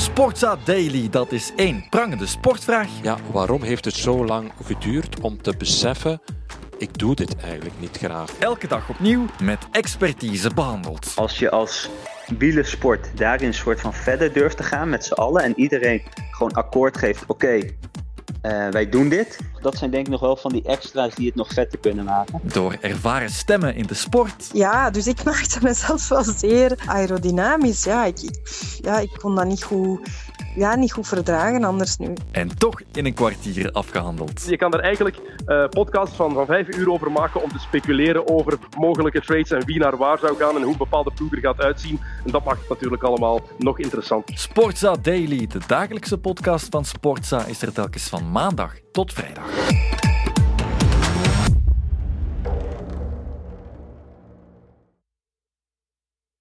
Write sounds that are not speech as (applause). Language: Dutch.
Sportza Daily, dat is één prangende sportvraag. Ja, waarom heeft het zo lang geduurd om te beseffen ik doe dit eigenlijk niet graag. Elke dag opnieuw met expertise behandeld. Als je als wielersport daarin een soort van verder durft te gaan met z'n allen en iedereen gewoon akkoord geeft, oké, uh, wij doen dit. Dat zijn denk ik nog wel van die extra's die het nog vetter kunnen maken. Door ervaren stemmen in de sport. Ja, dus ik (laughs) maakte mezelf wel zeer aerodynamisch. Ja, ik, ja, ik kon dat niet goed ja, niet goed verdragen anders nu. En toch in een kwartier afgehandeld. Je kan er eigenlijk uh, podcasts van, van vijf uur over maken om te speculeren over mogelijke trades en wie naar waar zou gaan en hoe een bepaalde ploeg er gaat uitzien. En dat maakt het natuurlijk allemaal nog interessant. Sportza Daily, de dagelijkse podcast van Sportza, is er telkens van maandag tot vrijdag. Yeah.